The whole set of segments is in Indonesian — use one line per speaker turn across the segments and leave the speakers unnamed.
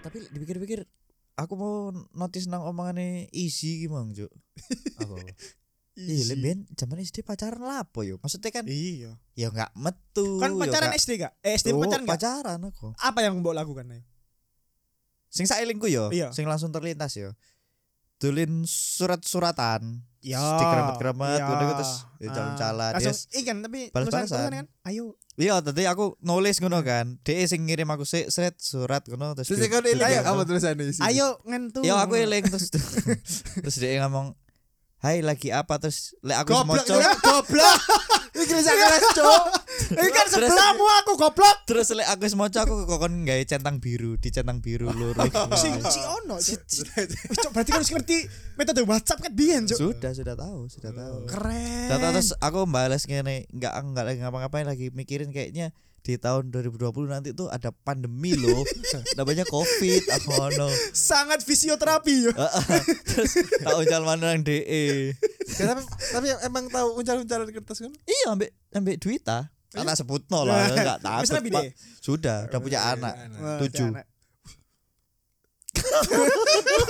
Tapi dipikir-pikir aku mau notice nang omongane easy gimana, Cuk. Apa? Iya, ben zaman SD pacaran lapo yo. Maksudnya kan
Iya.
ya enggak metu.
Kan
yo
pacaran
nggak-
SD gak? Eh SD
Oh,
pacaran gak?
pacaran aku.
Apa yang mbok lakukan ayo?
Sing saelingku yo,
Iya.
sing langsung terlintas yo. Tulin surat-suratan.
Ya.
Dikeramat-keramat,
ya.
udah gitu, terus ya,
Ah,
jalan-jalan,
Langsung
yes.
ikan tapi
Balas-balasan.
tulisan-tulisan kan. Ayo.
Iya, tadi aku nulis ngono kan. Dia sing ngirim aku sik seret surat ngono terus.
Terus kan eling
Ayo.
apa tulisannya isi?
Ayo ngentu.
Ya aku eling terus terus dia ngomong Hai lagi apa terus lek aku
Goblok,
semoco
ya, goblok. Iki bisa kelas, Cuk.
Ini kan sebelahmu aku goblok.
terus lek aku semoco aku kokon gawe centang biru di centang biru lur.
Si si ono. Berarti kan harus ngerti metode WhatsApp kan biyen, Cuk.
sudah sudah tahu sudah tahu.
Keren.
Terus, terus aku balas ngene enggak enggak lagi ngapa-ngapain lagi mikirin kayaknya di tahun 2020 nanti tuh ada pandemi loh namanya covid aku ngono
sangat fisioterapi yo.
terus tak ucal mana nang DE
Ya, tapi tapi emang tahu uncal-uncalan kertas kan?
iya ambek ambek duita anak sebut no lah takut
rapi
Pak.
deh.
sudah udah punya
Iya,
anak tujuh.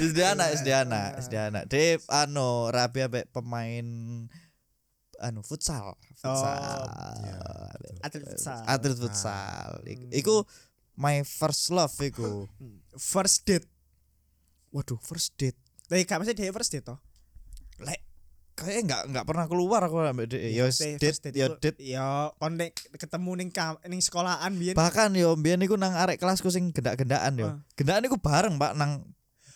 SD anak SD anak SD anak. Dia anu rapi ambek pemain anu futsal futsal.
Iya,
Atlet futsal.
atlet futsal. Iku- iku my first love iku.
First date.
waduh first date.
Lah gak mesti dhewe first date toh.
lek kayaknya nggak nggak pernah keluar aku ambek dia ya
Mesti
date
first
ya
iku-
date
Ya kon nek ketemu ning kam- ning sekolahan biyen.
bahkan yo mbiyen iku nang arek kelasku sing gendak-gendakan yo
Ah.
gendakan iku bareng Pak nang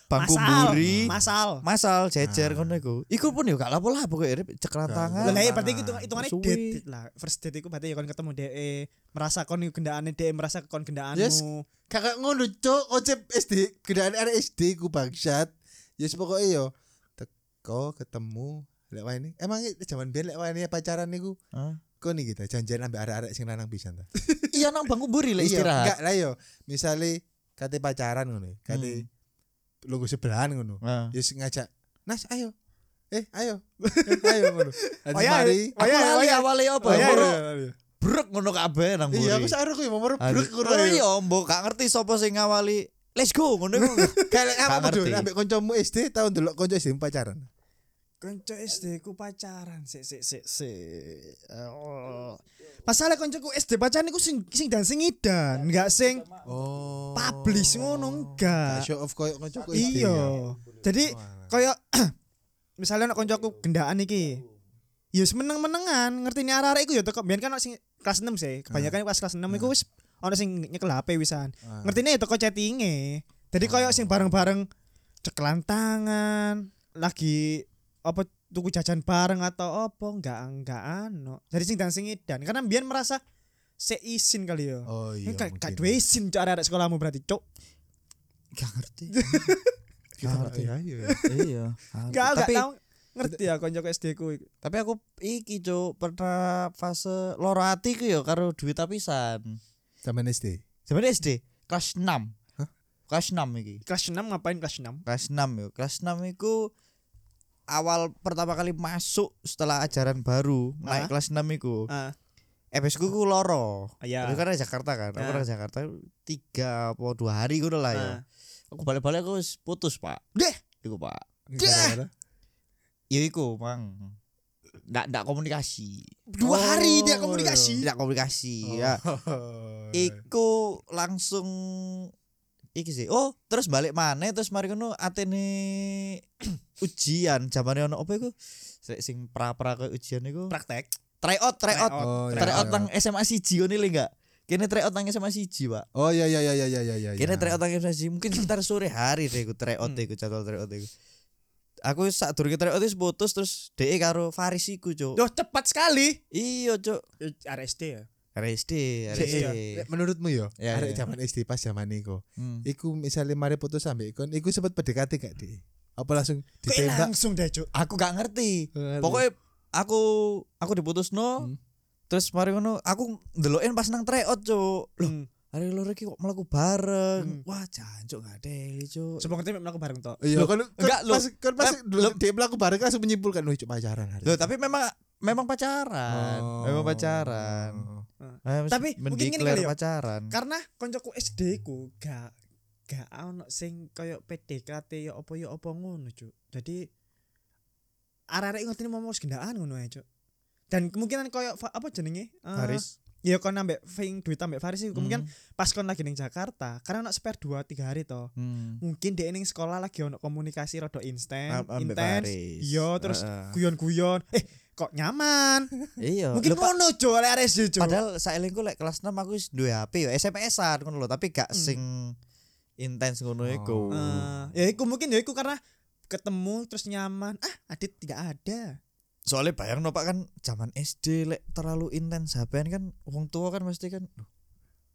bangku
Masal,
mburi
Masal.
masal jejer
Ah.
ngono iku iku pun yo gak lapo-lapo kok
Gak-
tangan
Lah
Ah,
berarti itu hitungane date lah. First date iku berarti ya kon ketemu DE, merasa kon gendakane DE merasa kon gendakanmu.
Yes. Kakak ngono, Cuk. Konsep SD, gedaan arek SD ku bangsat. Yes, pokoknya yo teko ketemu lek wae ini. Emang zaman biyen lek wae pacaran niku
Hah?
kok nih kita janjian ambek arek-arek sing lanang pisan ta.
iya nang bangku mburi lek
Iya,
istirahat
enggak lah yo. Misale kate pacaran ngono, kate lungguh sebelahan ngono.
Nah.
Ya sing ngajak, "Nas, ayo." Eh, ayo. Eh, ayo ngono. Nanti
ya,
mari.
Aku
ya, oh
lali
ya.
awale apa
ya,
Moro
iya, iya.
brek ngono kabeh nang mburi
Iya, aku sakro ku yo mau brek ngono.
Iya mbok gak ngerti sapa sing ngawali let's go ngono iku
Kayak apa tuh ambek kancamu SD tahun delok kanca SD pacaran.
Konco SD ku pacaran sik sik sik sik. Oh. Masalah koncoku SD pacaran iku sing sing dan sing idan, enggak sing
Oh.
publish ngono enggak.
Show off koyo kancaku SD.
Iya.
ya.
Jadi kaya misalnya nek koncoku gendaan iki. Ya wis meneng-menengan, ngerti ni arek-arek iku ya teko biyen kan sing kelas 6 sih. Kebanyakan pas kelas 6 iku wis ono sing nyekel HP wisan.
Ah.
Ngertine ya teko chattinge. Jadi koyo sing bareng-bareng cekelan tangan, lagi apa tuku jajan bareng atau apa enggak enggak ano. Jadi sing dan sing edan karena biyen merasa seizin kali ya.
Oh iya.
Ini gak gak
mungkin.
duwe izin cok arek sekolahmu berarti cok.
gak ngerti Gak
ngerti.
ngerti.
Ayo.
iya
Gak gak
tapi
tau ngerti ya koncoku SD ku.
tapi aku iki cuk pernah fase loro ati ku yo karo duit pisan
Zaman SD.
zaman SD kelas 6 kelas 6 iki
Kelas 6 ngapain kelas 6?
kelas 6 yo kelas 6 iku awal pertama kali masuk setelah ajaran baru naik
Ah.
kelas 6 iku
Ah,
FS ku ku loro
iya.
Aku kan Jakarta kan aku dari Jakarta tiga apa dua hari gue lah ya
Ah.
aku balik-balik aku putus pak
Deh.
iku pak
Gara-gara.
ya iku mang ndak ndak komunikasi
Dua hari dia
Oh,
komunikasi.
ndak komunikasi ya
Oh.
iku langsung iki sih oh terus balik mana terus mari kono atene ujian zamane ono apa iku sing pra-pra koyo ujian iku
Praktek.
tryout tryout
Oh, iya,
tryout
iya.
nang SMA siji ngono lho enggak kene tryout nang SMA siji pak
Oh iya iya iya iya iya iya.
kene tryout nang SMA siji mungkin sekitar sore hari deh iku tryout
Hmm.
iku jadwal tryout iku aku sak durunge tryout wis putus terus DE karo Faris iku cuk
Duh cepat sekali.
iya cuk
RSD ya.
RSD. RSD
Menurutmu yo,
Ya,
arek
ya.
zaman SD pas zaman iku.
Hmm.
Iku misalnya mari putus sampe ikon, iku sempat PDKT gak di? Apa langsung ditembak?
langsung deh cuk.
aku gak ngerti
Pokoknya
pokoknya aku aku diputus no
Hmm.
terus mari ngono aku ndelokin pas nang tryout cuk loh
Hmm.
hari loro iki kok mlaku bareng
Hmm.
wah jancuk gak deli cuk
Coba ngerti melakukan bareng toh.
Iya, kan
enggak,
pas kan pas dia melakukan bareng langsung menyimpulkan wih pacaran hari.
Loh, tapi memang memang pacaran
Oh.
memang pacaran
Oh.
Eh, mesti
Tapi mungkin ngene
mendeklar
kali ya.
pacaran.
Karena koncoku SD ku gak gak ono sing koyo PDKT ya apa ya apa ngono, Cuk. Jadi arek-arek ngerti mau wis gendaan ngono ae, Cuk. Dan kemungkinan koyo apa jenenge?
Haris.
Ya kon ambek Fing duit ambek Faris iku kemungkinan
Hmm.
pas kon lagi ning Jakarta, karena ono spare 2 3 hari to.
Hmm.
Mungkin dia ning sekolah lagi ono komunikasi rada instan, intens.
Faris.
Iya, terus guyon-guyon. Eh, kok nyaman?
Iya.
Mungkin
Lho, Pak,
ngono, Cuk, arek arek sih, Cuk.
Padahal saelingku lek kelas 6 aku wis duwe HP ya SMS-an ngono lho, tapi gak
Hmm.
sing intens ngono iku.
Eh, ya iku mungkin ya iku karena ketemu terus nyaman. Ah, Adit tidak ada.
Soalnya bayang no Pak kan zaman SD lek terlalu intens HP kan wong tua kan pasti kan "Duh,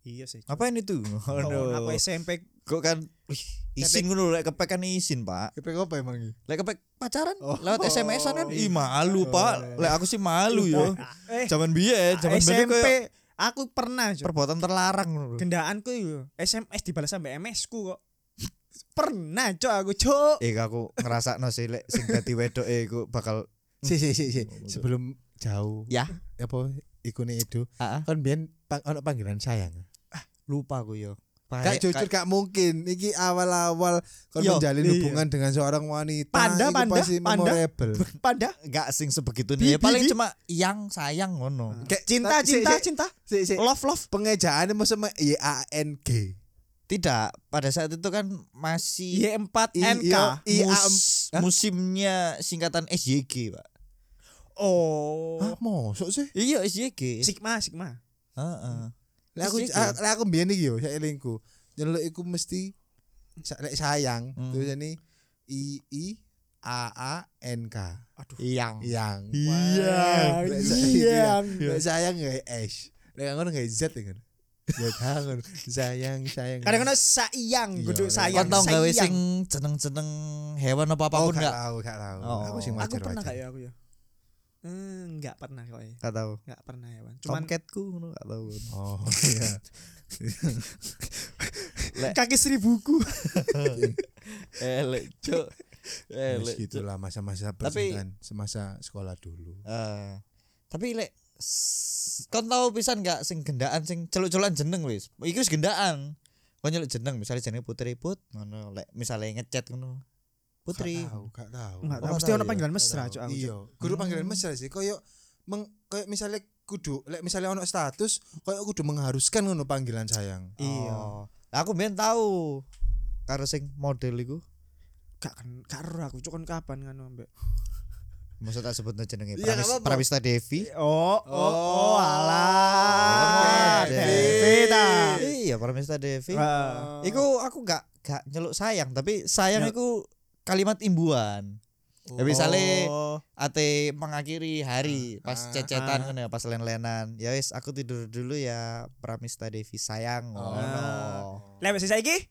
Iya sih.
ngapain itu?
Oh,
Aduh.
aku SMP
Kok kan wih, izin ngono lek kepek kan izin, Pak.
Kepek apa emang iki?
Lek kepek pacaran
Oh.
lewat SMS-an kan
Iya.
ih malu,
Oh,
Pak.
iya.
Lek aku sih malu yo.
eh
Zaman biyen, zaman biyen
SMP aku pernah Cuk.
perbuatan terlarang ngono
gendaanku yo SMS dibalas sampai MS ku kok. pernah cok aku cok.
Eh aku ngerasa no sih lek sing dadi wedok e iku bakal
Si si si si. Sebelum jauh.
Ya.
Apa iku nih itu?
ah,
Kan biyen pang, ono panggilan sayang.
lupa aku yo.
Gak jujur gak mungkin. Iki awal-awal kon menjalin
iya.
hubungan dengan seorang wanita.
Panda, panda,
pasti
panda.
memorable.
Pada
Enggak sing sebegitu nih. Paling
bi- bi.
cuma yang sayang ngono.
Kayak
cinta cinta
si-
cinta.
si- si-
Love love.
Pengejaannya maksudnya Y A N G.
Tidak, pada saat itu kan masih
Y4
I-
NK.
mus- musimnya singkatan SYG, Pak.
Oh.
Hah, mosok sih?
Iya, SYG.
Sigma Sigma.
Heeh. SYG.
ah, lek aku mbiyen iki yo saelingku. Nyeluk iku mesti lek sayang
Hmm.
tulisane I I A A N K.
Aduh.
Yang.
Yang.
Iya.
Lek sa-
Iya.
Lek sayang gak S. Lek ngono gak Z ya kan. Ya kangen. Sayang sayang.
Kadang kadang sayang,
Iya,
kudu
iya.
sayang.
Kon tau gawe
sayang.
sing jeneng-jeneng hewan apa
oh,
apa pun
gak
enggak?
tahu, gak tahu.
Oh.
Aku sing
Aku
wajar
pernah kayak aku ya. Hmm, enggak pernah kok ya.
Enggak tahu.
Enggak pernah hewan. Cuman
Tomcatku ngono enggak tahu.
Oh iya.
kaki seribuku.
Elek, Cuk.
Ya,
Elek. Cuk.
gitulah masa-masa percintaan semasa sekolah dulu.
Eh, tapi lek kon tahu pisan enggak sing gendaan sing celuk-celukan jeneng wis. Iku wis gendaan. Kon nyeluk jeneng misalnya jenenge Putri Put ngono lek misalnya ngechat ngono. Putri.
Gak tahu, gak tahu.
Enggak tahu. Mesti ono
ya?
panggilan mesra. Cuk aku.
Iya, kudu panggilan
Hmm.
mesra sih. Koyo meng koyo misalnya kudu lek misalnya ono status koyo kudu mengharuskan ngono panggilan sayang.
Iya.
Oh. Aku ben tahu karo sing model iku.
Gak kan gak ero aku cuk kon kapan kan ambek.
Maksud tak sebut jenenge
apa-apa.
Pramista Devi.
Oh, oh, oh,
Oh,
alah.
Devi.
Ta.
Iya, Pramista Devi.
Ah.
Iku aku gak gak nyeluk sayang, tapi sayang
Ya.
iku kalimat imbuhan. Ya misalnya
Oh.
ate mengakhiri hari pas
Ah,
cecetan
ah.
ngono ya, pas len-lenan. Ya wis aku tidur dulu ya Pramista Devi sayang.
Oh.
ngono.
Lewat sih saiki?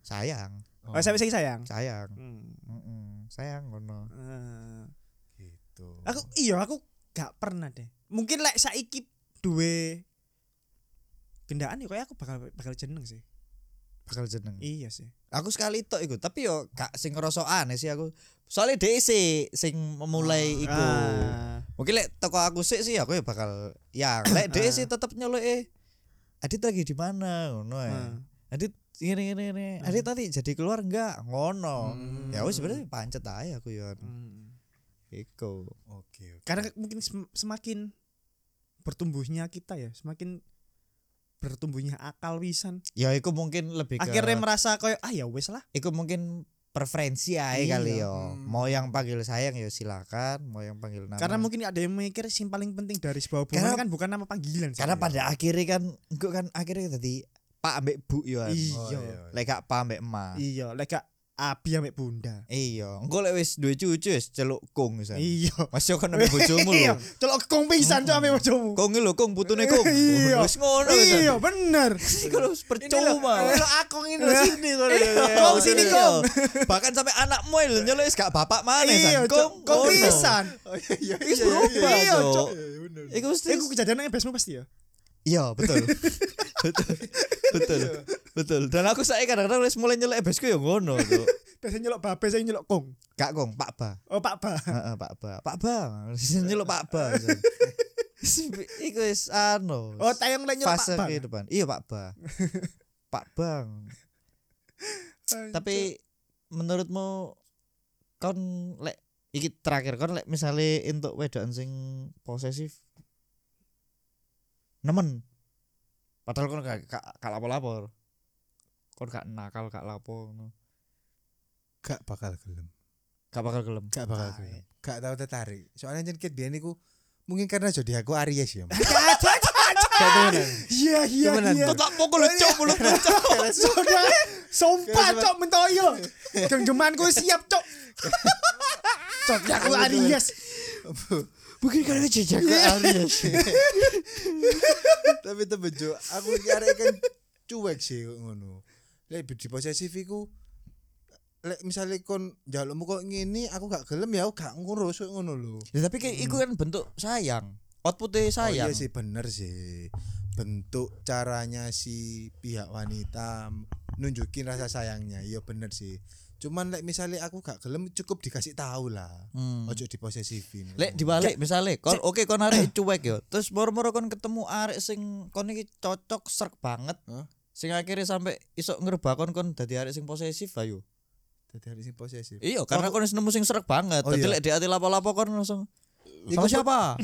Sayang,
Oh, sampai saiki sayang.
sayang.
Hmm.
Mm-mm, sayang ngono.
Ah.
gitu.
Aku iya aku gak pernah deh. Mungkin lek saiki duwe gendaan ya kayak aku bakal bakal jeneng sih.
Bakal jeneng.
Iya sih.
Aku sekali tok iku, tapi yo gak sing ngerasa aneh sih aku. Soalnya dhek sih sing memulai iku.
Ah.
Mungkin lek toko aku sih sih aku ya bakal yang lek dhek sih tetep nyeluk eh Adit lagi di mana ngono ya.
Ah.
Adit ini ini ini. Adit tadi jadi keluar enggak ngono.
Hmm.
Ya wis sebenarnya pancet aja aku ya.
Hmm.
Iku.
Oke. oke.
Karena mungkin sem- semakin bertumbuhnya kita ya, semakin bertumbuhnya akal wisan.
Ya iku mungkin lebih ke
Akhirnya merasa kayak ah ya wes lah.
iku mungkin preferensi aja
Iya.
kali yo.
Hmm.
Mau yang panggil sayang ya silakan, mau yang panggil nama.
Karena mungkin ada yang mikir yang paling penting dari sebuah hubungan
Karena-
kan bukan nama panggilan.
karena pada akhirnya kan engko kan akhirnya tadi Pak ambek Bu yo. kan.
Iya.
Oh, iya.
Lek gak Pak ambek emak.
iya, lek gak abi ambek bunda.
Iya, engko lek wis duwe cucu wis celuk kong wis.
Iya.
Masih kan ambek bojomu
Iya,
lho.
celok kong pisan cok ambek bojomu.
Kong lho kong putune kong.
Iya.
Wis ngono wis.
Iya, bener.
Lho percuma.
Kalau aku ini lo sini kalau
Kong sini, Kong.
Bahkan sampai anakmu lho nyeluk wis gak bapak maneh
Iya,
san. Kong
kong pisan.
Oh iya iya.
Wis
iya,
berubah,
iya,
Iya,
Cok.
Iya.
Iku mesti
Iku kejadian yang besmu pasti ya.
Iya, betul. betul. Betul. Betul. Dan aku saya kadang-kadang wis mulai nyeluk ebesku ya ngono, Cuk.
Biasanya nyelok babe, saya nyelok kong.
Gak kong, Pak Ba.
Oh, Pak Ba.
Heeh, Pak Ba. Pak Ba. nyeluk Pak Ba. iku wis anu.
Oh, tayang lek nyeluk
fase
Pak Bang.
kehidupan. Iya Pak Ba. Pak Bang. Tapi menurutmu kon lek iki terakhir kon lek misale entuk wedokan sing posesif nemen. Padahal kon gak gak lapor-lapor. Kon gak nakal gak lapo ngono.
gak bakal gelem
Gak bakal gelem.
gak bakal
Ah,
gelem gak tau tertarik soalnya jen ket biyen iku mungkin karena jadi aku Aries ya.
Iya iya iya.
Bang.
tak pukul cok mulut cok.
Sudah sumpah cok mentoyo. Genggemanku siap cok. Cok ya aku Aries.
Mungkin karena jejak Aries.
tapi temen Jo aku arek kan cuek sih ngono lek di posesif iku lek misalnya kon jalukmu kok ngene aku gak gelem ya aku gak ngurus ngono lho
Ya, tapi kayak iku kan bentuk sayang. Outputnya
oh
sayang.
iya sih bener sih bentuk caranya si pihak wanita nunjukin rasa sayangnya iya bener sih cuman lek misalnya aku gak gelem cukup dikasih tahu lah
Hmm.
ojo diposesifin
Lek dibalik misalnya kon oke kon arek cuek yo. Terus moro-moro kon ketemu arek sing kon iki cocok serk banget.
Hah?
Sing akhirnya sampai isok ngerebak kon kon dadi arek sing posesif ayo.
Dadi hari sing posesif
Iya, karena kon nemu sing serk banget.
Oh,
Dadi
iya.
lek di ati lapo-lapo kon langsung
Iku
siapa?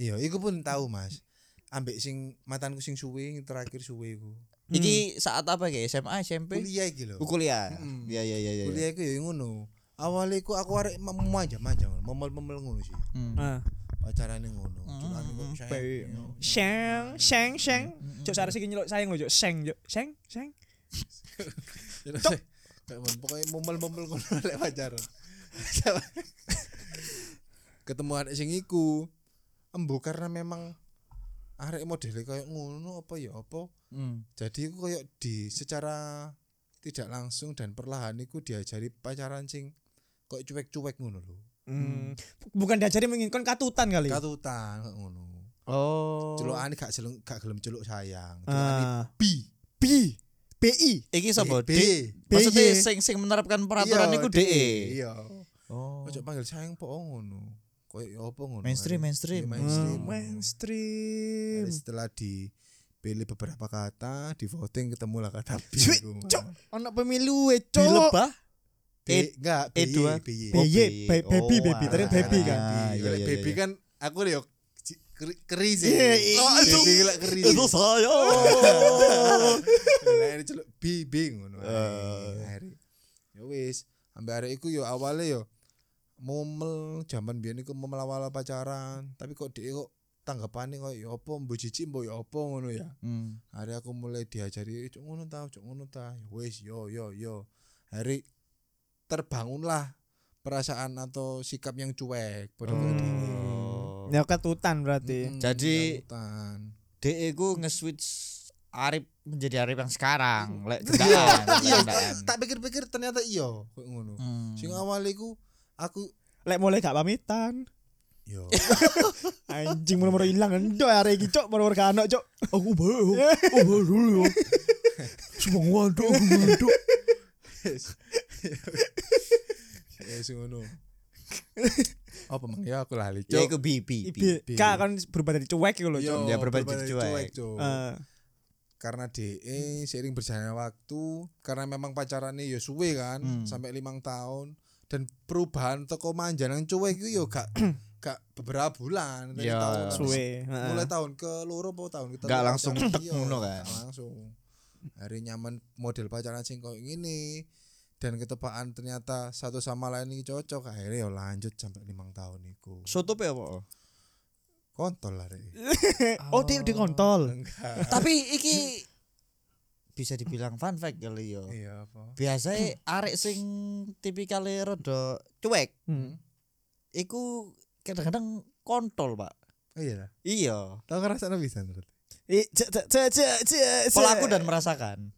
iya iku pun tahu mas ambek sing matanku sing suwe terakhir suwe iku
Iki saat apa kayak SMA, SMP?
kuliah iki lho
Oh, kuliah.
Mm.
Iya iya iya iya.
kuliah iku ya ngono awalnya iku aku arek ngono memel-memel ngono sih
Hmm.
Pacarane ngono kok iya.
Sheng sheng sheng. Cok sarek sing nyeluk sayang lho cok. Sheng cok. Sheng sheng.
Pokoknya memel-memel ngono lek pacaran. Ketemu arek sing iku. Embo karena memang arek modele kayak ngono apa ya apa.
Hmm.
Jadi iku kayak di secara tidak langsung dan perlahan iku diajari pacaran sing kayak cuek-cuek ngono lho.
Hmm. Bukan diajari menginginkan katutan kali.
Katutan ngono.
Oh.
Celukane gak selung, gak gelem celuk sayang. Celukane
Ah.
bi.
B B I
Iki sapa?
B.
D. Maksudnya sing sing menerapkan peraturan
Iya,
iku
D.
DE.
Iya.
Oh.
Ojo panggil sayang po ngono. Kayak ya apa ngono.
Mainstream, mainstream.
Iya,
Hmm,
mainstream.
mainstream.
Akhirnya setelah dipilih beberapa kata, di voting ketemu lah kata B.
Cok. Anak pemilu e cok.
Dilebah?
B enggak B.
E2.
B.
B. BY, ba- baby, baby. Tadi baby kan.
Ah, iya, iya,
baby
iya.
kan aku yo keri, sih.
Iya,
Oh, baby gila keri.
Itu saya.
Nah, ini celuk B B ngono.
Eh.
Ya wis, ambek arek iku yo awalnya yo momel jaman biyen iku momel awal pacaran, tapi kok dia kok tanggapane kok ya apa mbok jijik mbok ya apa ngono ya.
Hmm.
Hari aku mulai diajari cuk ngono ta, cuk ngono ta. Ya wis yo yo yo. Hari terbangunlah perasaan atau sikap yang cuek pada
Hmm.
diri.
Oh.
Ya katutan berarti.
Mm-mm,
Jadi-
galutan.
DE ku nge-switch Arif menjadi Arif yang sekarang. Lek gendaan, lek
Iya,
gendaan.
tak pikir-pikir ternyata iya kok ngono.
Hmm.
Sing awal iku aku
Lek mulai gak pamitan.
yo
Anjing moro-moro ilang endo arek iki cok moro-moro gak ono cok.
Aku baru. Aku baru. Semua waduk aku waduk.
Ya sing ngono. Apa mang ya aku lali.
Ya iku BP.
Ibi Kak kan berubah dari cuek iku lho
Yo.
Ya, berbalik
berbalik
cuek.
Cuk.
Eh,
karena DE seiring berjalannya waktu karena memang pacarannya ya suwe kan
Hmm.
sampai limang tahun dan perubahan toko nang cuek itu yo gak gak beberapa bulan dari
Ya,
tahun
suwe.
mulai tahun ke loro apa tahun kita
Gak langsung tek
iya,
ngono kan.
langsung hari nyaman model pacaran sing koyo gini dan ketepaan ternyata satu sama lain ini cocok akhirnya ya lanjut sampai limang tahun itu
Soto pe apa?
kontol lah Rek.
Oh, dia di kontol.
enggak
Tapi iki bisa dibilang fun fact kali yo.
iya apa
Biasanya arek sing tipikalnya rada cuek,
Hmm.
iku kadang-kadang kontol, Pak.
oh iya
Iya.
tau ngerasa bisa menurut
cek.
Pelaku dan merasakan.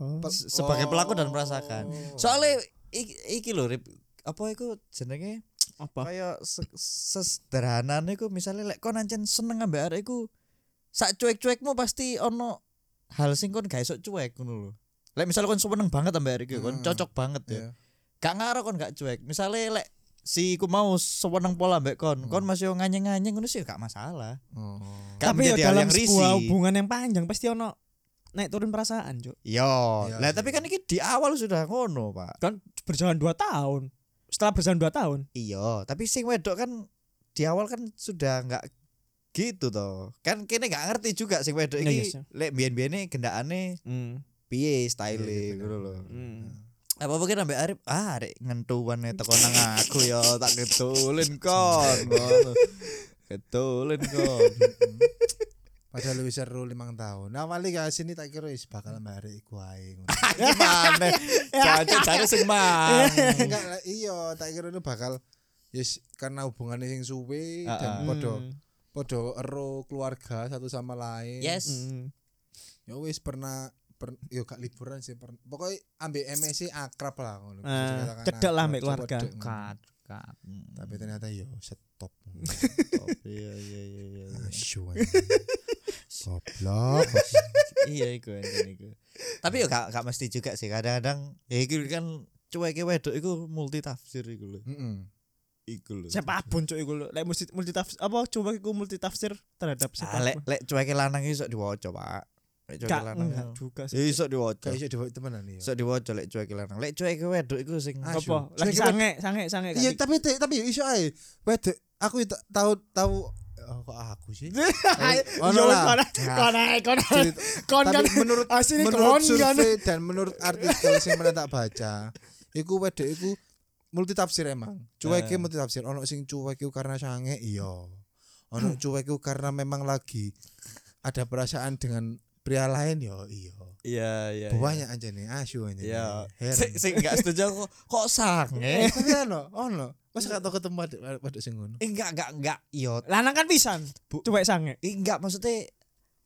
Oh.
Se- Sebagai pelaku dan merasakan.
Oh.
Soalnya iki, iki lho Rip, apa iku jenenge
apa?
kayak se sesederhana iku misalnya lek kon ancen seneng ambek arek iku sak cuek-cuekmu pasti ono hal sing kon gak iso cuek ngono lho. Lek misalnya kon seneng banget ambek arek iku kon
Hmm.
cocok banget ya.
Iya.
Gak ngaruh kon gak cuek. Misalnya lek si iku mau sewenang pola mbek kon, kon masih nganyeng-nganyeng ngono sih gak masalah.
Oh.
Gak
Tapi ya dalam
yang
sebuah hubungan yang panjang pasti ono naik turun perasaan, Cuk.
Yo,
Iya,
lah
iya.
tapi kan iki di awal sudah ngono, Pak.
Kan berjalan 2 tahun. Setelah berjalan 2 tahun.
Iya, tapi sing wedok kan di awal kan sudah nggak gitu toh. Kan kene nggak ngerti juga sing wedok
Iya,
iki
iya, sih.
lek biyen-biyene gendakane
Hmm.
piye
Iya,
style
iya,
ngono lho.
Hmm.
Apa mungkin ambek Arif, ah arek ngentuan teko nang aku ya tak ketulin kon. ngono. Ketulin kon.
Padahal lebih seru limang tahun. Nah, wali gak sini tak kira wis bakal mbari iku ae.
Gimana? Jancuk jare sing mang.
Enggak iya, tak kira itu bakal yes karena hubungannya sing suwe
Ah,
dan
ah.
podo
Hmm.
podo ero keluarga satu sama lain.
Yes.
Hmm.
Ya wis pernah per, yo gak liburan sih per, pokoknya ambil MSC akrab lah ngono.
Ah,
Bisa dikatakan
cedek lah ambek keluarga.
Cedek ngono.
Kat kat.
Tapi ternyata yo stop.
Top. Iya iya iya iya.
Asyik. Goblok.
iya iku iku. Tapi yo gak gak mesti juga sih kadang-kadang ya iku kan cueke wedok iku multi tafsir iku lho.
Heeh.
Iku lho.
Siapa pun cuk iku lho. Lek multi multi tafsir apa coba iku multi tafsir terhadap
Ah, lek
siapa pun.
lek cueke lanang iso diwaca, Pak.
Gak
lanang.
enggak juga
Ya
sih.
iso diwaca.
Kayak iso dibawa temenan ya.
Iso diwaca lek cueke lanang. Lek cueke wedok iku sing
Apa? Lagi sange, sange, sange.
Iya, tapi tapi iso ae. Wedok aku tahu tahu oh, kok aku sih.
Oh,
Ono lah.
Kon kon kon
Cerita-
kon kan
Tapi menurut
asine
menurut
kon kan.
survei dan menurut artikel yang pernah tak baca, iku wedok iku multi tafsir emang. Cueke
Eh.
multi tafsir. Ono sing cuek iku karena sange, iya. Ono cuek iku karena memang lagi ada perasaan dengan pria lain ya iya.
Iya iya.
Banyak aja nih asu aja.
Iya. Sing sing gak setuju kok kok sange.
Ono, ono. Mas gak tau ketemu wedok wedok sing ngono.
Eh, Enggak enggak enggak. Yo
Lanang kan pisan. Cuek sange.
Eh, enggak maksudnya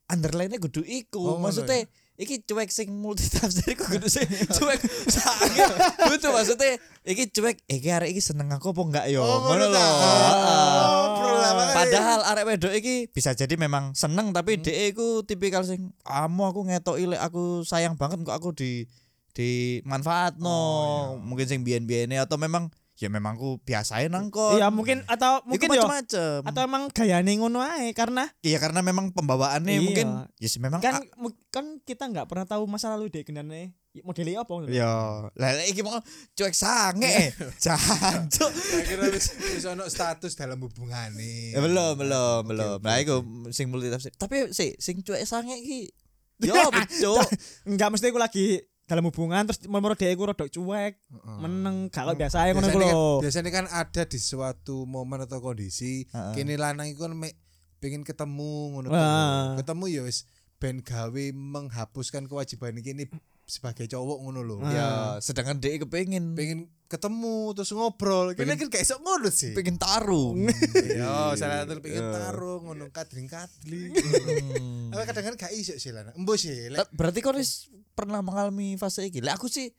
underline-nya kudu iku.
Oh,
maksudnya iki cuek sing multi tafsir iku kudu sing cuek sange. Kudu maksudnya iki cuek iki arek iki seneng aku apa enggak yo.
Oh,
Ngono
ngono
lho. Heeh.
Oh, makanya.
Padahal arek wedok iki bisa jadi memang seneng tapi dhek iku tipikal sing kamu aku ngetoki lek aku sayang banget kok aku di di manfaatno.
Oh, iya.
Mungkin sing biyen-biyene atau memang ya memang aku biasain nang kon.
Iya, mungkin atau mungkin yo
macem-macem.
atau emang gayane ngono ae karena
Iya karena memang pembawaannya
Iya.
mungkin ya sih memang
kan kan kita nggak pernah tahu masa lalu deh kendane modelnya apa ngono.
Ya, lah lah iki mau cuek sange. Jancuk.
Saya kira wis wis ono status dalam hubungane.
Ya belum, belum, belum. Nah, iku sing multi tafsir. Tapi sih sing cuek sange iki yo betul.
Enggak mesti aku lagi dalam hubungan terus menurut dia aku rodok cuek,
Heeh.
meneng kok biasa ae ngono lho.
biasanya kan ada di suatu momen atau kondisi
Heeh.
kini lanang iku kan pengen ketemu ngono ketemu ya wis ben gawe menghapuskan kewajiban ini sebagai cowok ngono lho
Wah.
Ya, sedangkan dia kepengin
pengen ketemu terus ngobrol kini kan kayak sok ngono sih
pengen tarung.
yo salah satu pengen
Iya.
tarung ngono kadling kadling
Hmm.
tapi kadang kan gak iso sih lanang embo sih
Berarti kau pernah mengalami fase iki. Lek aku sih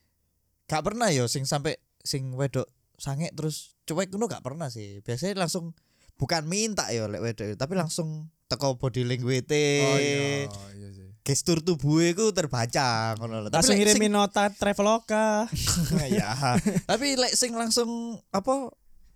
gak pernah yo sing sampai sing wedok sange terus cuek ngono gak pernah sih. Biasanya langsung bukan minta yo lek wedok tapi langsung teko body language
oh iya iya sih
gestur tubuhnya ku terbaca ngono lho.
Langsung
lek sing-
ngirimin nota traveloka.
ya. Tapi lek sing langsung apa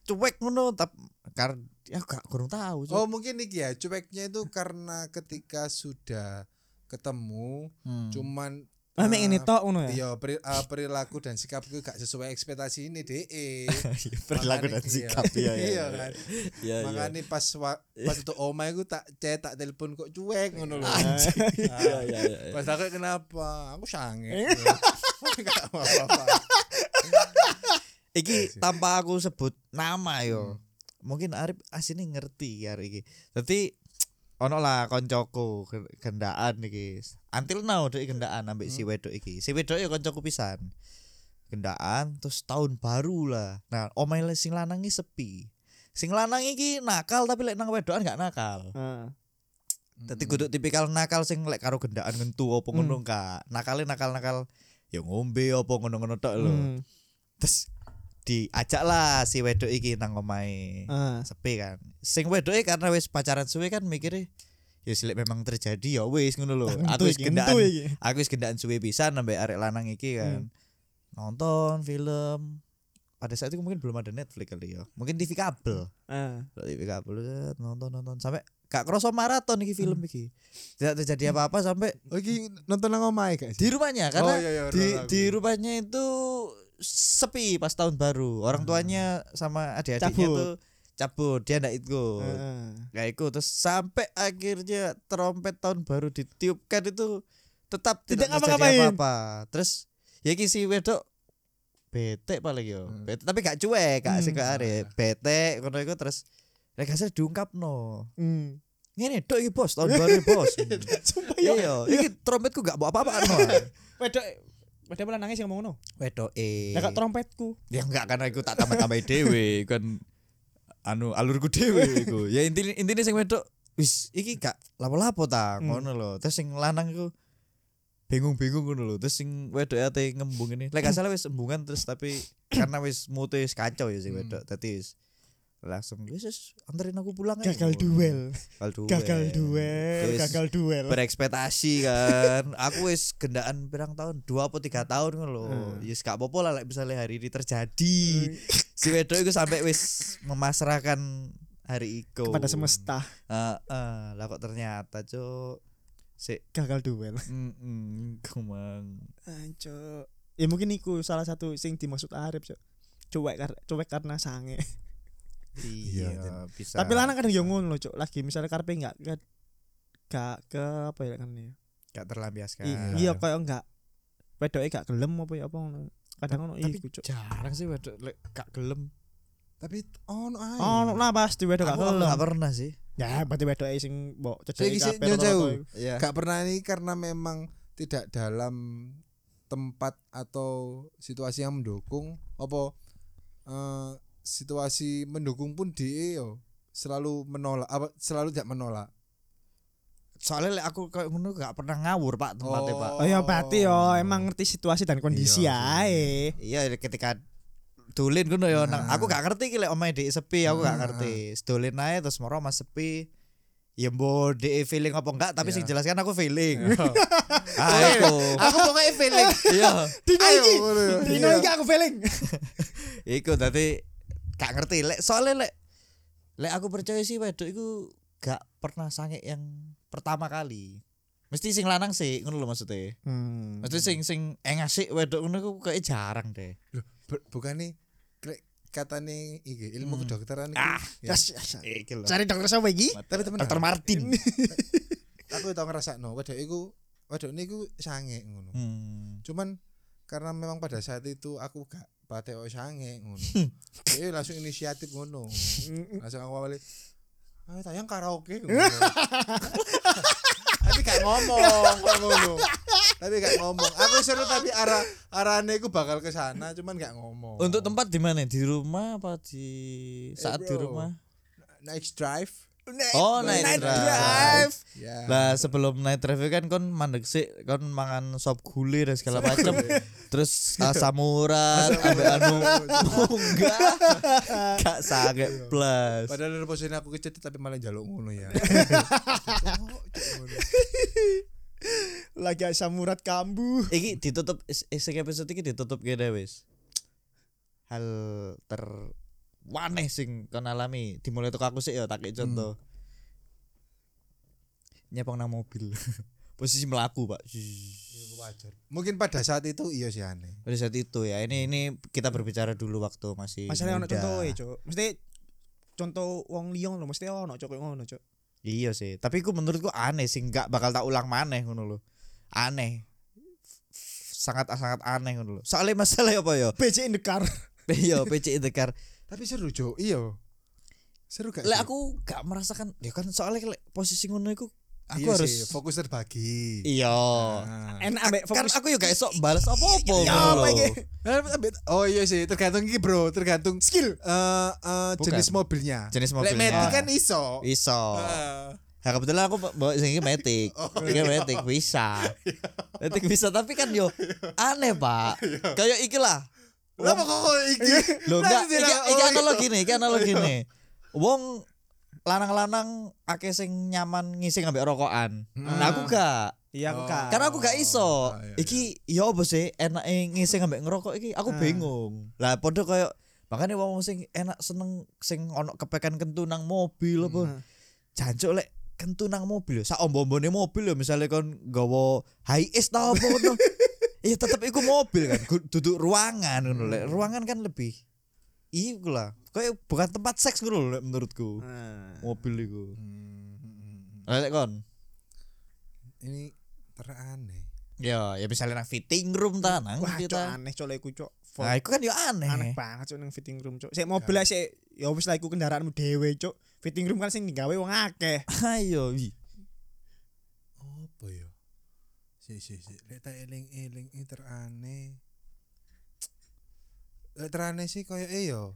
cuek ngono tap kar ya gak kurang tahu. Cuk.
oh mungkin iki ya cueknya itu karena ketika sudah ketemu
Hmm.
cuman
Ah mek
eh,
ini tok ngono ya.
Iya, peri- eh, perilaku dan sikapku gak sesuai ekspektasi ini DE.
Perilaku
Makanya-
dan sikap
iya,
ya.
iya kan.
Iya iya.
Makanya pas wa- pas itu oma aku tak chat tak telepon kok cuek ngono lho.
Anjing.
Ah,
Iya iya iya.
Pas aku kenapa? Aku sange.
Eh.
Enggak apa-apa.
Iki tanpa aku sebut nama yo.
Hmm.
Mungkin Arif asine ngerti ya iki. Dadi ono lah koncoku gendaan iki. Until now dek gendaan ambek
Hmm.
si wedok iki. Si wedok ya koncoku pisan. Gendaan terus tahun baru lah. Nah, le sing lanang iki sepi. Sing lanang iki nakal tapi lek nang wedokan gak nakal.
Heeh.
Dadi kudu tipikal nakal sing lek karo gendaan ngentu apa
Hmm.
ngono kak. Nakale nakal-nakal ya ngombe apa ngono-ngono tok lho.
Hmm.
Terus diajak lah si wedok iki nang omahe.
Ah.
Sepi kan. Sing wedoke karena wis pacaran suwe kan mikirnya ya silek memang terjadi ya wis ngono lho. Aku wis
Entu iki,
gendaan. Aku wis gendaan suwe pisan sampai arek lanang iki kan. Nonton film pada saat itu mungkin belum ada Netflix kali ya. Mungkin TV kabel.
Ah.
TV kabel set, nonton nonton sampai gak kroso maraton iki film iki. Tidak terjadi apa-apa sampai
Oh iki nonton nang omahe gak
di rumahnya karena
Oh, iya, iya,
di
bener,
di
aku.
rumahnya itu sepi pas tahun baru. Orang tuanya sama adik-adiknya tuh cabut, dia ndak ikut.
Ah.
Gak ikut terus sampai akhirnya trompet tahun baru ditiupkan itu tetap
Tidak
tidak,
ngapa-ngapain.
apa-apa. Terus ya iki si wedok bete paling yo.
Hmm.
Bete tapi gak cuek, gak
Hmm.
sing gak arek. Bete ngono iku terus lek hasil diungkapno.
Hmm.
Ngene dok iki bos, tahun baru bos.
Sumpah ya.
Iya, iki trompetku gak bawa apa-apa no.
Wedok wedok malah nangis yang mau ngono.
Wedok eh.
Kak trompetku.
Ya enggak karena iku tak tambah-tambah dhewe kan anu alurku dhewe iku. Ya intine intine sing wedok wis iki gak lapo-lapo ta
Hmm.
ngono lho. Terus sing lanang iku bingung-bingung ngono lho. Terus sing wedok ate ngembung ini. Lek gak salah wis embungan terus tapi karena wis mute kacau ya sing
Hmm.
wedok. Dadi wis langsung wis anterin aku pulang aja.
Gagal duel.
Gagal duel.
Gagal duel.
Wis
Gagal duel.
berekspektasi kan aku wis gendaan pirang tahun dua atau tiga tahun ngono lho
Hmm.
yes gak apa-apa lah lek misalnya hari ini terjadi si wedok itu sampai wis memasrahkan hari iku
Kepada semesta.
Heeh, lah kok ternyata cuk si
Gagal duel.
mm kumang
Anco. Ya mungkin iku salah satu sing dimaksud Arif, Cok. Cuek kar- cuek karena sange.
Iya,
iya bisa
Tapi lanang kadang yo ngono, Cok. Lagi misalnya karpe enggak ke gak ke apa ya kan ya.
gak terlampiaskan
I- Iya kayak enggak wedoke gak gelem apa ya apa ngono. Kadang ngono
tapi
iku, Cok.
jarang sih wedok lek gak gelem
Tapi ono ae.
Oh, lah pasti wedok gak gelem.
gak pernah sih
Ya, berarti wedoke sing mbok cedeki kabeh
jauh.
iya
Gak pernah ini karena memang tidak dalam tempat atau situasi yang mendukung apa eh, situasi mendukung pun dia yo selalu menolak apa selalu tidak menolak
soalnya lek aku kayak ngono gak pernah ngawur pak tempatnya pak
Oh ya berarti yo emang ngerti situasi dan kondisi
Iya sih.
ae.
iya ketika dolin ngono ya nang
Nah.
aku gak ngerti ki lek omahe dhek sepi aku gak
Nah.
ngerti dolin ae terus moro mas sepi ya mbok dhek feeling apa enggak tapi sing
Iya.
jelas kan aku feeling aku
aku pokoknya feeling
iya
Dino iki.
ya.
Dino
Iya.
iki aku feeling.
iku dadi gak ngerti lek soalnya lek lek aku percaya sih wedok iku gak pernah sange yang pertama kali mesti sing lanang sih ngono lho maksudnya
Hmm.
mesti sing sing engasik wedok ngono ku kayak jarang deh
Bu- bukan nih kata nih iki ilmu
Hmm.
kedokteran iki.
Ah,
Ya.
Yes, yes.
lho
Cari dokter siapa iki?
tapi temen
Dokter Martin
aku tau ngerasa no wedok iku wedok niku sange ngono
hmm.
cuman karena memang pada saat itu aku gak pateo sange ngono. Dia langsung inisiatif ngono. Langsung aku awalnya ayo tayang karaoke. Tapi gak ngomong kok ngono. Tapi gak ngomong. Aku seru tapi arah arahnya aku bakal ke sana cuman gak ngomong.
Untuk tempat di mana? Di rumah apa di saat di
bro.
rumah?
night drive
Oh, night,
Night
drive.
drive.
ya
Lah sebelum night drive kan kon mandek sih kon mangan sop gule dan segala macam. Terus asam urat, ambek anu enggak. Gak sange plus.
padahal dari posisi aku kecil tapi malah jaluk ngono ya
Lagi asam urat kambuh.
Iki ditutup sing episode iki ditutup kene wis. Hal ter waneh sing kon alami dimulai toko aku sih ya tak kei contoh. Nyepong nang mobil. Posisi melaku, Pak.
wajar mungkin pada saat itu iya sih aneh
Pada saat itu ya. Ini ini kita berbicara dulu waktu masih
Masalahnya ono contoh e, Cuk. Mesti contoh wong liya lho mesti ono koyo ngono, Cuk.
Iya sih, tapi ku menurutku aneh sih, nggak bakal tak ulang maneh ngono lho. Aneh. Sangat sangat aneh ngono lho. Soalnya masalah apa ya?
PC in the car.
Iya, PC in the car.
Tapi seru jo iya seru gak
Lek
sih?
aku gak merasakan, ya kan soalnya lek posisi ngono iku aku
Iya
harus
sih, fokus terbagi
Iya.
Nah.
Enak ambek
Kan
fokus.
aku juga esok balas
Ya, apa
tapi- oh iya sih tergantung iki bro tergantung
Skill.
eh eh,
Bukan.
jenis mobilnya
Jenis
Lek
mobilnya.
Matic kan iso
Iso.
Ah.
Nah, kebetulan aku bawa sing iki Matic.
Oh,
Iki Matic bisa. Matic bisa tapi kan yo aneh, Pak. Kayak iki lah.
Lah kok iki
Lho
Lah,
enggak, iki, iki
oh,
analogi nih, iki analogi nih. Wong lanang-lanang akeh sing nyaman ngising ambek rokokan. Nah aku gak.
Iya aku
Oh.
kan.
Karena aku gak iso.
Oh, iya,
Iki ya apa sih enake ngising ambek ngerokok iki aku
Ah.
bingung. Lah padha koyo makanya wong sing enak seneng sing ono kepekan kentu nang mobil apa
Hmm.
jancuk lek kentu nang mobil sak ombo-ombone mobil ya misalnya kon nggawa high es ta apa ngono iya tetep iku mobil kan duduk ruangan ngono lek ruangan kan lebih iku lah. Kayak bukan tempat seks ngono lho, lek menurutku.
Nah.
mobil iku.
Hmm, hmm, hmm.
lek kon?
Ini teraneh
ya ya misalnya nang fitting room ta nang
Wah, cok
kita
aneh cok iku cok.
nah iku kan ya aneh,
aneh banget cok nang fitting room cok. Sik mobil ae sik. Ya wis lah iku kendaraanmu dhewe cok. Fitting room kan sing digawe wong akeh.
ayo wi.
Apa ya si si si. Lek tak eling-eling ini teraneh lek teraneh sih koyo yo.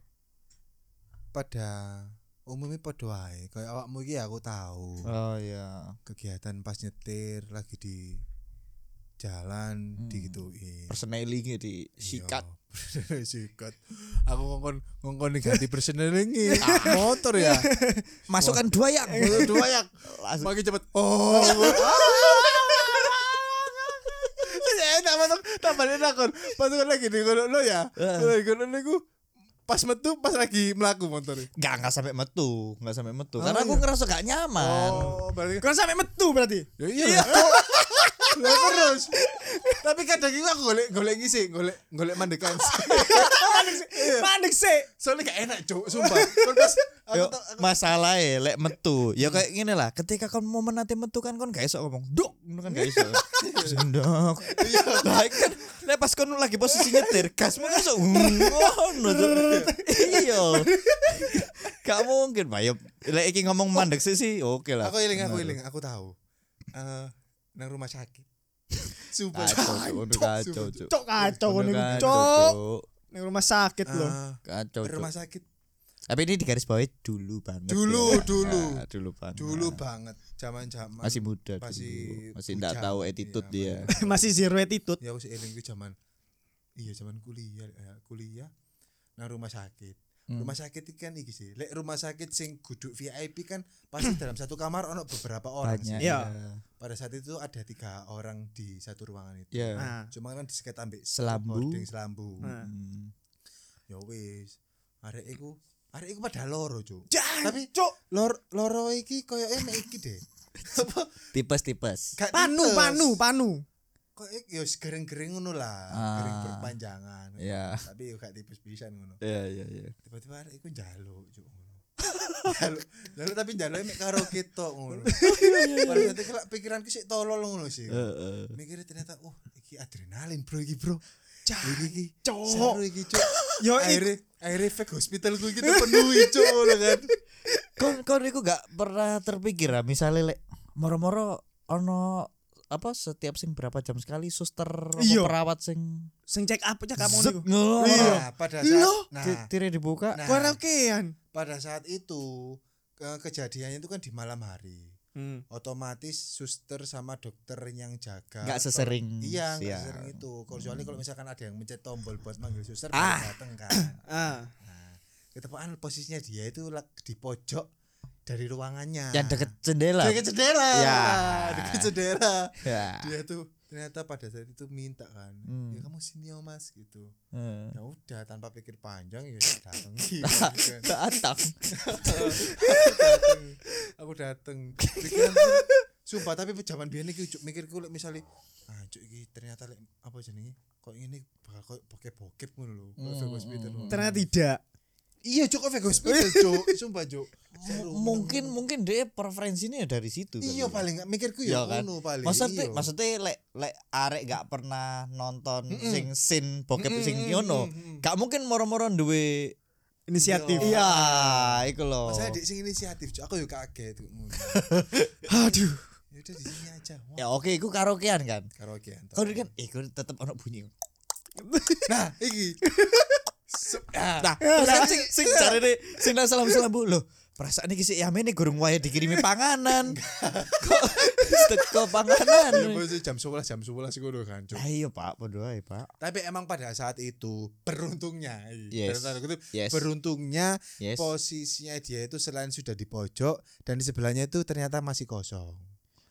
Pada umumnya pada wae koyo awakmu iki aku tahu
oh iya.
Kegiatan pas nyetir lagi di jalan
Hmm.
digituin.
Personelingnya di sikat
Iya, sikat. Aku ngongkon ngongkon ganti personeling motor ya?
Masukkan dua yang
dua ya
langsung.
Makin cepet. Oh Ya enak masuk tambah enak kon pas kon lagi di kono lo ya lagi kono niku pas metu pas lagi melaku motor
Gak nggak sampai metu, nggak sampai metu.
Oh,
Karena aku
iya.
ngerasa gak nyaman.
oh berarti
Kan sampai metu berarti.
ya iya lah. Terus tapi kadang itu aku golek golek ngisi golek golek mandekan
Mandek sik.
soalnya gak enak cuk sumpah Kon pas aku
masalah ya, lek metu. Ya kayak gini lah. Ketika kon mau menanti metu kan kon gak iso ngomong duk, ngono kan gak iso. Sendok. Lah iku kan lek pas kon lagi posisi nyetir, gasmu kan iso ngono. Iya. Gak mungkin, Pak. Ya lek iki ngomong mandek sih sih oke lah.
aku iling aku
Bener.
iling aku tahu eh nang rumah sakit sumpah
Kacau, Cuk. Ngono kacau, Cuk.
Kacau niku
kacau,
cok.
Cuk.
Ning rumah sakit loh.
Ah,
Kacau,
rumah sakit
Tapi ini di garis bawahi dulu banget.
Dulu,
ya.
dulu.
Nah, dulu banget.
dulu banget zaman zaman
masih muda
masih
dulu. masih enggak tahu attitude
Iya,
dia.
Masih zero attitude.
ya sih eling zaman iya zaman kuliah ya, kuliah nang rumah sakit
Hmm.
rumah sakit iki kan iki sih lek rumah sakit sing guduk VIP kan pasti dalam satu kamar ono beberapa orang
Banyak.
sih
Iya.
pada saat itu ada tiga orang di satu ruangan itu
Iya.
Nah,
cuma kan diseket ambek
Selambu.
boarding selambu
Nah.
Hmm.
ya wis arek iku arek iku pada loro cuk tapi
cok.
lor loro iki koyo enak iki deh
Tipes-tipes.
Panu, panu, panu.
Kok yo gereng-gereng ngono lah
Ah.
gereng berpanjangan
Iya.
tapi yo gak tipes pisan ngono
Iya iya iya.
tiba-tiba arek iku njaluk cuk ngono njaluk njaluk tapi njaluk mek karo ketok ngono pada saat itu lah pikiranku sih tolol ngono sih
Heeh.
mikirnya ternyata oh iki adrenalin bro iki bro
Cak,
iki iki
cok.
seru iki cuk
Yo
akhirnya akhirnya fake hospital gue gitu penuhi cuk ngono kan
Kon kon iku gak pernah terpikir ya misalnya lek moro-moro ono apa setiap sing berapa jam sekali suster
Iya.
perawat sing
sing check up cek kamu
ngono.
Iya.
nah pada saat
Loh,
nah,
Ti- Tire dibuka.
nah
Karaokean.
pada saat itu ke kejadiannya itu kan di malam hari
Hmm.
otomatis suster sama dokter yang jaga
Gak sesering
iya nggak
siang.
sesering itu kecuali kalau misalkan ada yang mencet tombol buat manggil suster
Ah.
baru dateng kan
Ah.
nah ketepaan posisinya dia itu di pojok dari ruangannya
Yang deket jendela.
dekat jendela
Ya.
dekat jendela
Ya.
dia tuh ternyata pada saat itu minta kan
Hmm.
ya kamu sini oh mas gitu
Heeh.
ya udah tanpa pikir panjang ya datang gitu kan.
Datang.
aku pikiran sumpah tapi zaman biyen iki cuk mikirku lek misale ah cuk iki ternyata lek apa jenenge kok ini bakal ngono lho kok
Hmm,
Vegas Hospital
hmm,
Ternyata tidak.
Iya cuk kok Vegas Hospital cuk sumpah cuk
mungkin mungkin dia preferensinya ya dari situ kali
iya
ya.
paling nggak mikirku
Iya
ya
kan?
ngono paling
maksudnya
iya.
maksudnya lek lek arek gak pernah nonton
Mm-mm.
sing sin bokep
Mm-mm,
sing
mm-mm,
ngono
mm-mm.
gak mungkin moro-moro duwe
Inisiatif.
Iya.
iya iku loh
Masalah di sing inisiatif cuk aku yo kaget
Aduh.
ya udah di sini aja Wah,
ya oke iku karaokean kan
karaoke
kau kan eh kau tetep ono bunyi
nah iki.
nah terus kan sing sing carane sing nang salam salam bu loh perasaan iki sik yamene gurung wae dikirimi panganan. Kok teko
Ya,
panganan
maksudnya jam 11 jam 11 ngono kan cuk
ayo pak podo ae pak.
Tapi emang pada saat itu beruntungnya,
Yes.
dalam tanda kutip,
yes.
beruntungnya
yes.
posisinya dia itu selain sudah di pojok dan di sebelahnya itu ternyata masih kosong.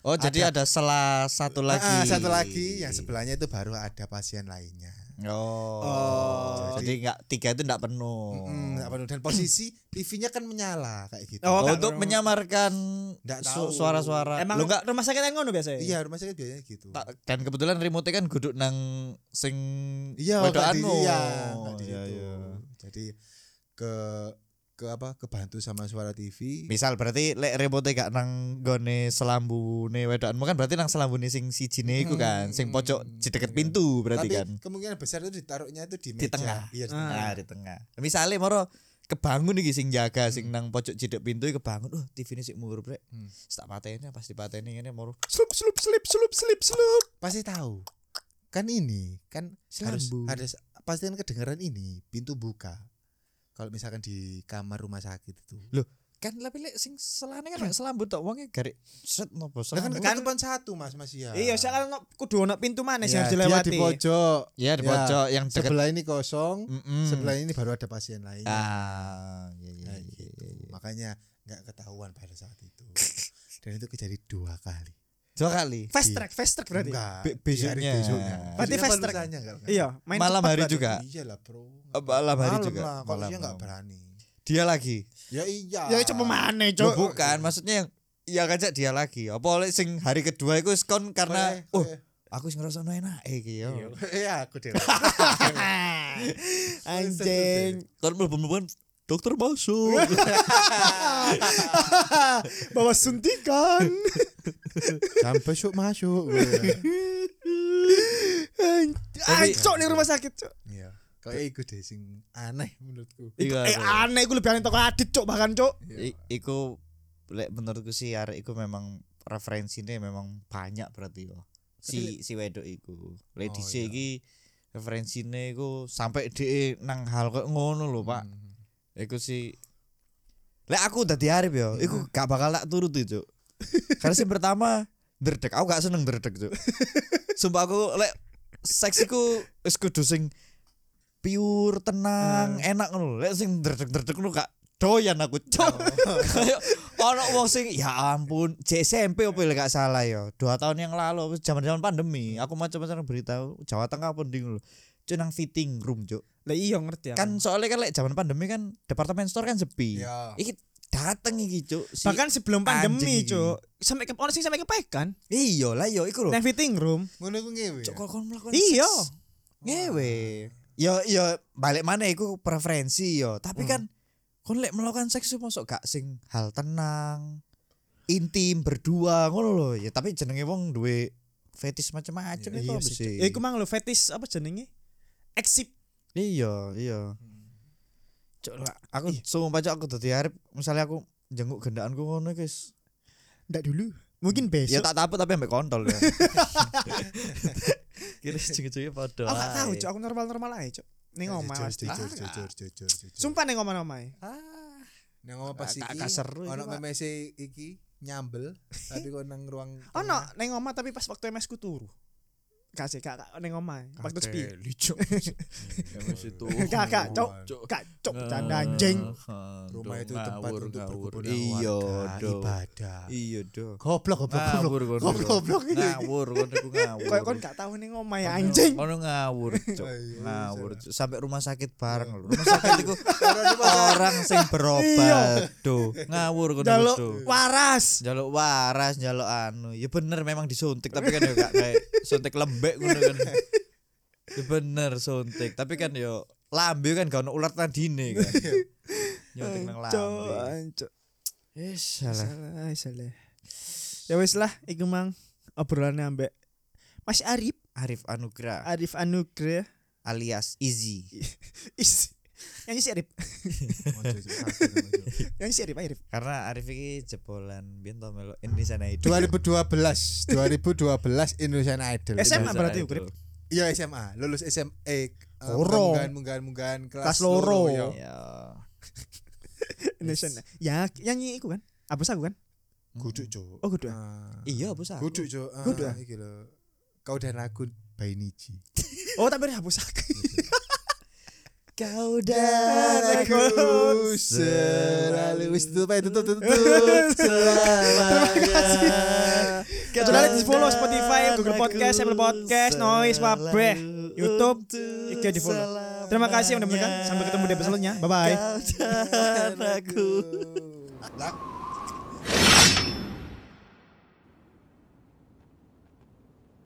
oh jadi ada salah satu lagi.
Ah, satu lagi yang sebelahnya itu baru ada pasien lainnya.
Oh.
Oh.
Jadi enggak tiga itu enggak penuh.
Mm, nggak penuh. dan posisi TV-nya kan menyala kayak gitu.
Oh,
Oh, untuk menyamarkan suara-suara.
Emang
Lu enggak
rumah sakit yang ngono biasa
Iya, rumah sakit biasanya gitu.
tak- dan kebetulan remote kan guduk nang sing
Iya,
wedokanmu.
iya,
Iya, iya.
Jadi ke ke apa? Kebantu sama suara TV.
Misal berarti lek remote gak nang gone selambune wedokanmu kan berarti nang selambune sing sijine iku kan, sing pojok di deket pintu berarti
Tapi
kan.
kemungkinan besar itu ditaruhnya itu di
Di
meja.
tengah.
Iya, di
Ah.
tengah.
Di tengah. Misale moro kebangun iki sing jaga sing nang pojok cidek pintu iki kebangun. Oh, TV ini sik murub rek.
Hmm.
Tak pateni pas dipateni ngene moro.
Slup slup slip slup slip slup.
Pasti tahu. Kan ini kan harus
Selambu.
ada pasti kan kedengaran ini pintu buka. Kalau misalkan di kamar rumah sakit itu.
Kan tapi lek sing selane kan lek selambut tok wonge garik set nopo
kan
selambut.
Kan-
ketutupan satu Mas Mas ya.
Iya, saya kan kudu ono pintu mana sih
Ya,
harus
dia
dilewati.
di pojok.
Iya di
Ya,
pojok yang deket
Sebelah ini kosong,
Mm-mm.
sebelah ini baru ada pasien lain.
Ah, iya iya
Nah,
iya,
gitu.
iya, iya.
Makanya nggak ketahuan pada saat itu. Dan itu kejadi dua kali.
Dua kali.
Fast
Iya.
track, fast track berarti.
Enggak.
Be-
di hari
besoknya.
besoknya.
Berarti
Besoknya
fast track.
tanya, kan?
Iya, main
Malam hari
berarti.
juga.
Iya lah bro.
Eh, Malam hari
Malam
juga.
lah. Kalau
Malam,
dia nggak
malam.
berani.
Dia lagi.
Ya iya.
Ya coba mana,
Loh,
Cok?
bukan, maksudnya yang ya ngajak dia lagi. Apa oleh sing hari kedua iku wis kon karena oh aku wis ngerasa enak iki yo.
Iya, aku deh.
Anjing.
Kon mlebu-mlebu dokter masuk.
Bawa suntikan.
Jam besok masuk.
Tapi-
Cok di rumah sakit, Cok.
Iya. Kayak iku deh sing aneh menurutku.
Iya,
Eh
iya.
aneh gue lebih aneh toko Adit, Cok, bahkan, Cok.
I- iku lek menurutku sih arek iku memang referensinya memang banyak berarti yo. Si si wedok iku. Lek
Oh, iya.
iki referensinya iku sampai di nang hal kok ngono lho, Pak.
Hmm.
Iku sih Lek aku dadi Arif yo, iku gak bakal tak turut itu. Karena sih pertama derdek, aku gak seneng derdek, Cuk. Sumpah aku lek seks iku wis kudu sing pure, tenang, enak ngono. Lek sing derdek-derdek ngono gak doyan aku, Cuk. Kayak ono wong sing ya ampun, JSMP opo lek gak salah yo. Dua tahun yang lalu zaman-zaman pandemi, aku macam-macam berita Jawa Tengah pun ding lho. Cuk nang fitting room, Cuk
Lah iya ngerti
kan soalnya kan lek zaman pandemi kan departemen store kan sepi.
Iya.
Iki dateng iki cuk. Si,
Bahkan sebelum pandemi. Cok. Sampai ke orang sing sampai kepekan.
iya lah yo iku lho.
Nang fitting room.
Ngono iku ngewe.
Cuk
ya?
kok kon melakukan
Iya.
seks ngewe. Yo yo balik mana iku preferensi yo. Tapi kan kon lek melakukan seks itu masuk gak sing hal tenang, intim berdua ngono lho. Ya tapi jenenge wong duwe fetis macam-macam
Iya,
itu
Iya
apa
sih.
sih.
Ya iku mang lo fetis apa jenenge? Eksip.
Iya, iya. Cuk lah, aku sumpah cuk aku dadi arep misalnya aku jenguk gendaanku ngono guys.
Ndak dulu. Mungkin besok.
Ya tak taput tapi ambek kontol ya. Kira jenenge padha.
Aku gak tahu. Cok. Aku normal-normal aja, Cok. Ning omah pasti.
jujur,
Ah.
jujur, jujur, jujur.
Sumpah ning omah omah.
Ah.
Nang ngomong pas iki. Ono memese iki nyambel tapi kok nang ruang
Ono ning omah tapi pas waktu MS ku turu. Kasih kak kak ning omah. Waktu sepi.
Tuh.
Kak kak, Cok. Kak, Cok. Canda anjing.
rumah itu tempat
Ngawur,
untuk
ngawur.
berkumpul
Iya,
warga,
do.
ibadah.
Iya, do.
Goblok goblok goblok.
Ngawur.
Goblok goblok.
Ngawur kono iku ngawur.
Kayak kon gak tahu ning omah ya anjing.
Kono ngawur, Cuk.
Iya,
Ngawur.
iya.
Cuk. Sampai rumah sakit bareng. Rumah sakit iku orang sing berobat, do. Ngawur
Jaluk
do.
waras.
Jaluk waras, jaluk anu. Ya bener memang disuntik, tapi kan ya gak kayak suntik lembek ngono kan. Ya bener suntik, tapi kan yo lambe kan gak ono ular tandine kan. Nyuntik nang lambe.
Cok.
Wis salah.
Salah, salah. Ya wis lah, iku mang obrolannya ambek Mas Arif,
Arif Anugrah
Arif Anugrah.
alias Easy.
Is. Nyanyi si Arif. Nyanyi si Arif, Arif.
Karena Arif iki jebolan biyen to melo Indonesia Idol.
2012 2012 Indonesian Idol
SMA
Indonesia
berarti. Grip.
iya SMA lulus SMA eh
Loro.
munggahan munggahan munggahan
Kelas
kelas,
loro.
ya.
Ya.
Indonesia. Ya, nyanyi iku kan? Apa aku kan?
Guduk cuk
Oh, kudu.
Ah.
Iya, bos aku.
Guduk cuk Ah,
Guduk, ah?
iki lho kau dan aku Niji
Oh, tapi hapus aku.
Kau
dan aku
selalu tutup aja tutup tutup selamanya
Sudah di follow Spotify, Google Podcast, Apple Podcast, Noise, Wabeh, YouTube, IG di follow. Terima kasih yang udah mendengarkan. Sampai ketemu di episode selanjutnya. Bye bye.
Kau dan aku
Lah,